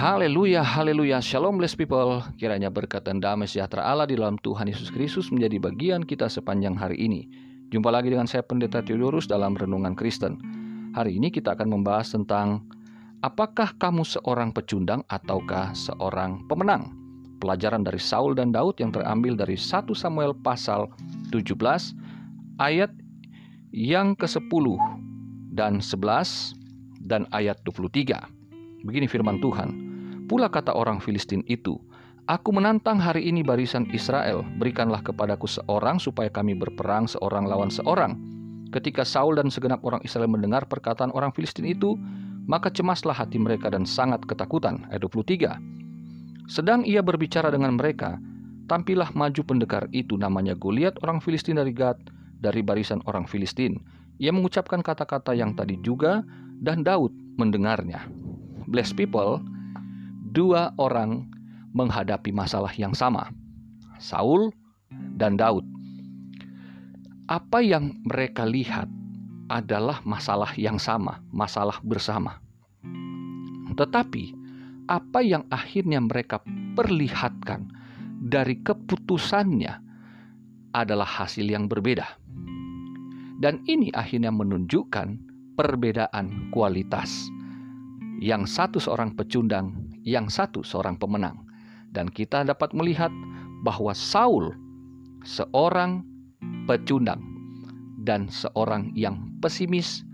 Haleluya, haleluya, shalom blessed people. Kiranya berkat dan damai sejahtera Allah di dalam Tuhan Yesus Kristus menjadi bagian kita sepanjang hari ini. Jumpa lagi dengan saya Pendeta Theodorus dalam Renungan Kristen. Hari ini kita akan membahas tentang Apakah kamu seorang pecundang ataukah seorang pemenang? Pelajaran dari Saul dan Daud yang terambil dari 1 Samuel pasal 17 Ayat yang ke-10 dan 11 dan ayat 23 Begini firman Tuhan, pula kata orang Filistin itu, Aku menantang hari ini barisan Israel, berikanlah kepadaku seorang supaya kami berperang seorang lawan seorang. Ketika Saul dan segenap orang Israel mendengar perkataan orang Filistin itu, maka cemaslah hati mereka dan sangat ketakutan. Ayat 23. Sedang ia berbicara dengan mereka, tampillah maju pendekar itu namanya Goliat orang Filistin dari Gad, dari barisan orang Filistin. Ia mengucapkan kata-kata yang tadi juga dan Daud mendengarnya blessed people, dua orang menghadapi masalah yang sama, Saul dan Daud. Apa yang mereka lihat adalah masalah yang sama, masalah bersama. Tetapi apa yang akhirnya mereka perlihatkan dari keputusannya adalah hasil yang berbeda. Dan ini akhirnya menunjukkan perbedaan kualitas yang satu seorang pecundang, yang satu seorang pemenang. Dan kita dapat melihat bahwa Saul seorang pecundang dan seorang yang pesimis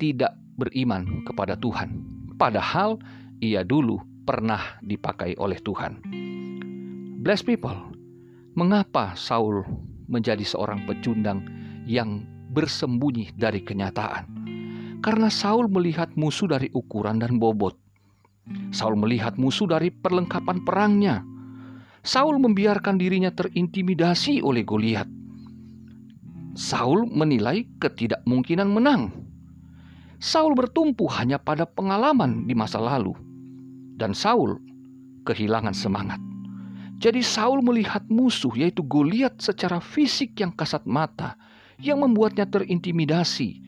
tidak beriman kepada Tuhan. Padahal ia dulu pernah dipakai oleh Tuhan. Bless people, mengapa Saul menjadi seorang pecundang yang bersembunyi dari kenyataan? karena Saul melihat musuh dari ukuran dan bobot. Saul melihat musuh dari perlengkapan perangnya. Saul membiarkan dirinya terintimidasi oleh Goliat. Saul menilai ketidakmungkinan menang. Saul bertumpu hanya pada pengalaman di masa lalu, dan Saul kehilangan semangat. Jadi, Saul melihat musuh, yaitu Goliat, secara fisik yang kasat mata, yang membuatnya terintimidasi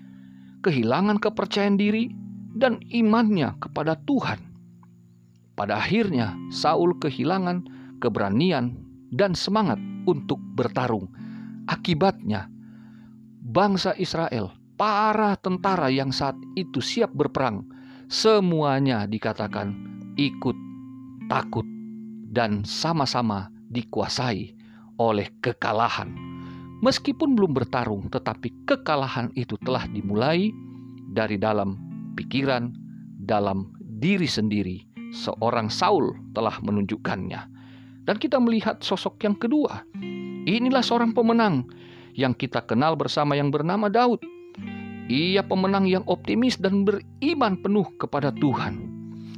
kehilangan kepercayaan diri dan imannya kepada Tuhan. Pada akhirnya, Saul kehilangan keberanian dan semangat untuk bertarung. Akibatnya, bangsa Israel, para tentara yang saat itu siap berperang, semuanya dikatakan ikut takut dan sama-sama dikuasai oleh kekalahan. Meskipun belum bertarung, tetapi kekalahan itu telah dimulai dari dalam pikiran, dalam diri sendiri. Seorang Saul telah menunjukkannya, dan kita melihat sosok yang kedua. Inilah seorang pemenang yang kita kenal bersama yang bernama Daud. Ia pemenang yang optimis dan beriman penuh kepada Tuhan.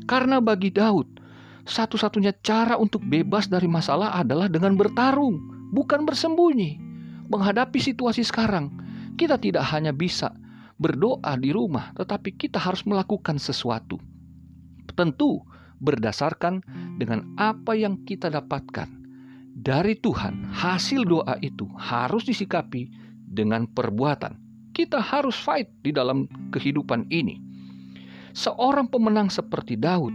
Karena bagi Daud, satu-satunya cara untuk bebas dari masalah adalah dengan bertarung, bukan bersembunyi menghadapi situasi sekarang, kita tidak hanya bisa berdoa di rumah, tetapi kita harus melakukan sesuatu. Tentu berdasarkan dengan apa yang kita dapatkan dari Tuhan, hasil doa itu harus disikapi dengan perbuatan. Kita harus fight di dalam kehidupan ini. Seorang pemenang seperti Daud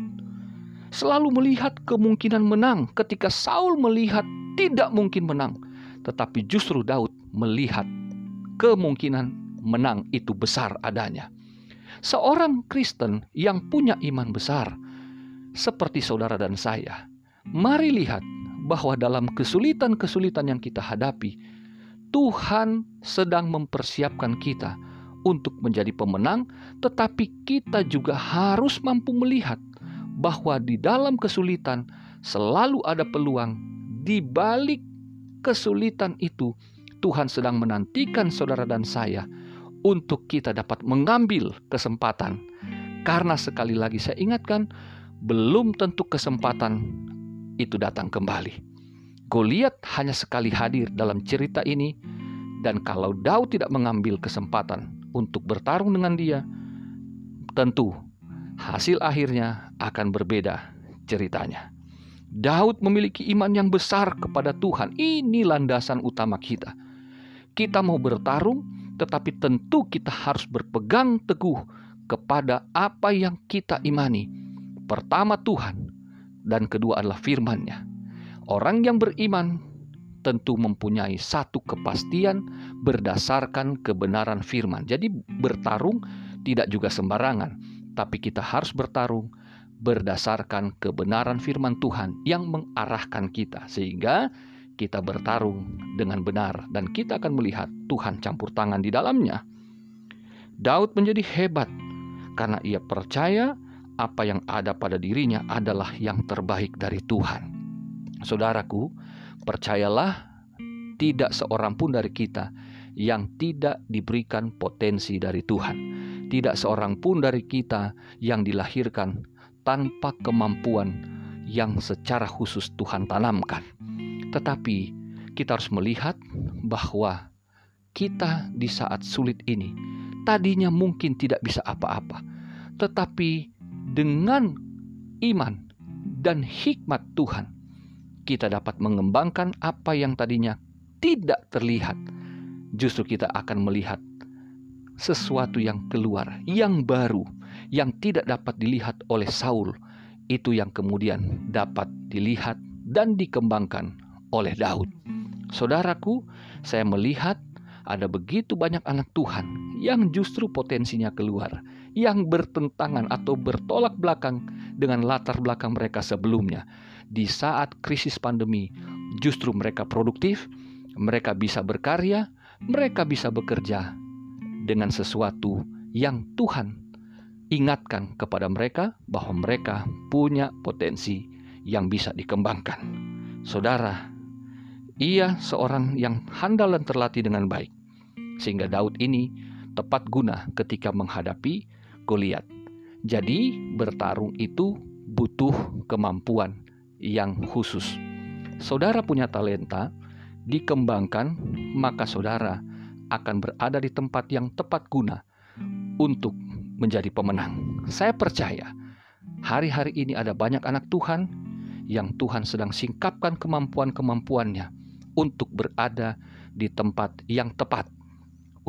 selalu melihat kemungkinan menang ketika Saul melihat tidak mungkin menang tetapi justru Daud melihat kemungkinan menang itu besar adanya. Seorang Kristen yang punya iman besar, seperti saudara dan saya, mari lihat bahwa dalam kesulitan-kesulitan yang kita hadapi, Tuhan sedang mempersiapkan kita untuk menjadi pemenang, tetapi kita juga harus mampu melihat bahwa di dalam kesulitan selalu ada peluang di balik kesulitan itu, Tuhan sedang menantikan saudara dan saya untuk kita dapat mengambil kesempatan. Karena sekali lagi saya ingatkan, belum tentu kesempatan itu datang kembali. Goliat hanya sekali hadir dalam cerita ini, dan kalau Daud tidak mengambil kesempatan untuk bertarung dengan dia, tentu hasil akhirnya akan berbeda ceritanya. Daud memiliki iman yang besar kepada Tuhan. Ini landasan utama kita. Kita mau bertarung, tetapi tentu kita harus berpegang teguh kepada apa yang kita imani. Pertama Tuhan, dan kedua adalah firman-Nya. Orang yang beriman tentu mempunyai satu kepastian berdasarkan kebenaran firman. Jadi bertarung tidak juga sembarangan, tapi kita harus bertarung berdasarkan kebenaran firman Tuhan yang mengarahkan kita sehingga kita bertarung dengan benar dan kita akan melihat Tuhan campur tangan di dalamnya. Daud menjadi hebat karena ia percaya apa yang ada pada dirinya adalah yang terbaik dari Tuhan. Saudaraku, percayalah tidak seorang pun dari kita yang tidak diberikan potensi dari Tuhan. Tidak seorang pun dari kita yang dilahirkan tanpa kemampuan yang secara khusus Tuhan tanamkan. Tetapi kita harus melihat bahwa kita di saat sulit ini tadinya mungkin tidak bisa apa-apa, tetapi dengan iman dan hikmat Tuhan, kita dapat mengembangkan apa yang tadinya tidak terlihat. Justru kita akan melihat sesuatu yang keluar, yang baru, yang tidak dapat dilihat oleh Saul. Itu yang kemudian dapat dilihat dan dikembangkan oleh Daud. Saudaraku, saya melihat ada begitu banyak anak Tuhan yang justru potensinya keluar, yang bertentangan atau bertolak belakang dengan latar belakang mereka sebelumnya. Di saat krisis pandemi, justru mereka produktif, mereka bisa berkarya, mereka bisa bekerja dengan sesuatu yang Tuhan ingatkan kepada mereka bahwa mereka punya potensi yang bisa dikembangkan. Saudara, ia seorang yang handal dan terlatih dengan baik. Sehingga Daud ini tepat guna ketika menghadapi Goliat. Jadi, bertarung itu butuh kemampuan yang khusus. Saudara punya talenta, dikembangkan, maka saudara akan berada di tempat yang tepat guna untuk menjadi pemenang. Saya percaya hari-hari ini ada banyak anak Tuhan yang Tuhan sedang singkapkan kemampuan-kemampuannya untuk berada di tempat yang tepat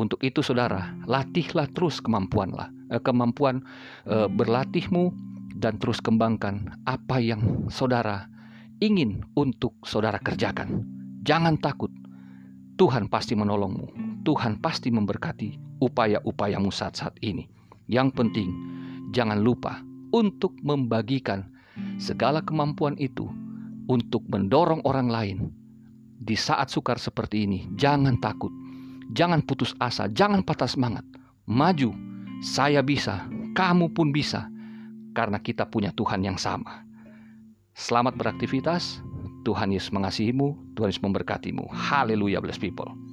untuk itu saudara, latihlah terus kemampuanlah, eh, kemampuan eh, berlatihmu dan terus kembangkan apa yang saudara ingin untuk saudara kerjakan. Jangan takut. Tuhan pasti menolongmu. Tuhan pasti memberkati upaya-upayamu saat-saat ini. Yang penting, jangan lupa untuk membagikan segala kemampuan itu untuk mendorong orang lain di saat sukar seperti ini. Jangan takut Jangan putus asa, jangan patah semangat. Maju, saya bisa, kamu pun bisa, karena kita punya Tuhan yang sama. Selamat beraktivitas, Tuhan Yesus mengasihimu, Tuhan Yesus memberkatimu. Haleluya, bless people.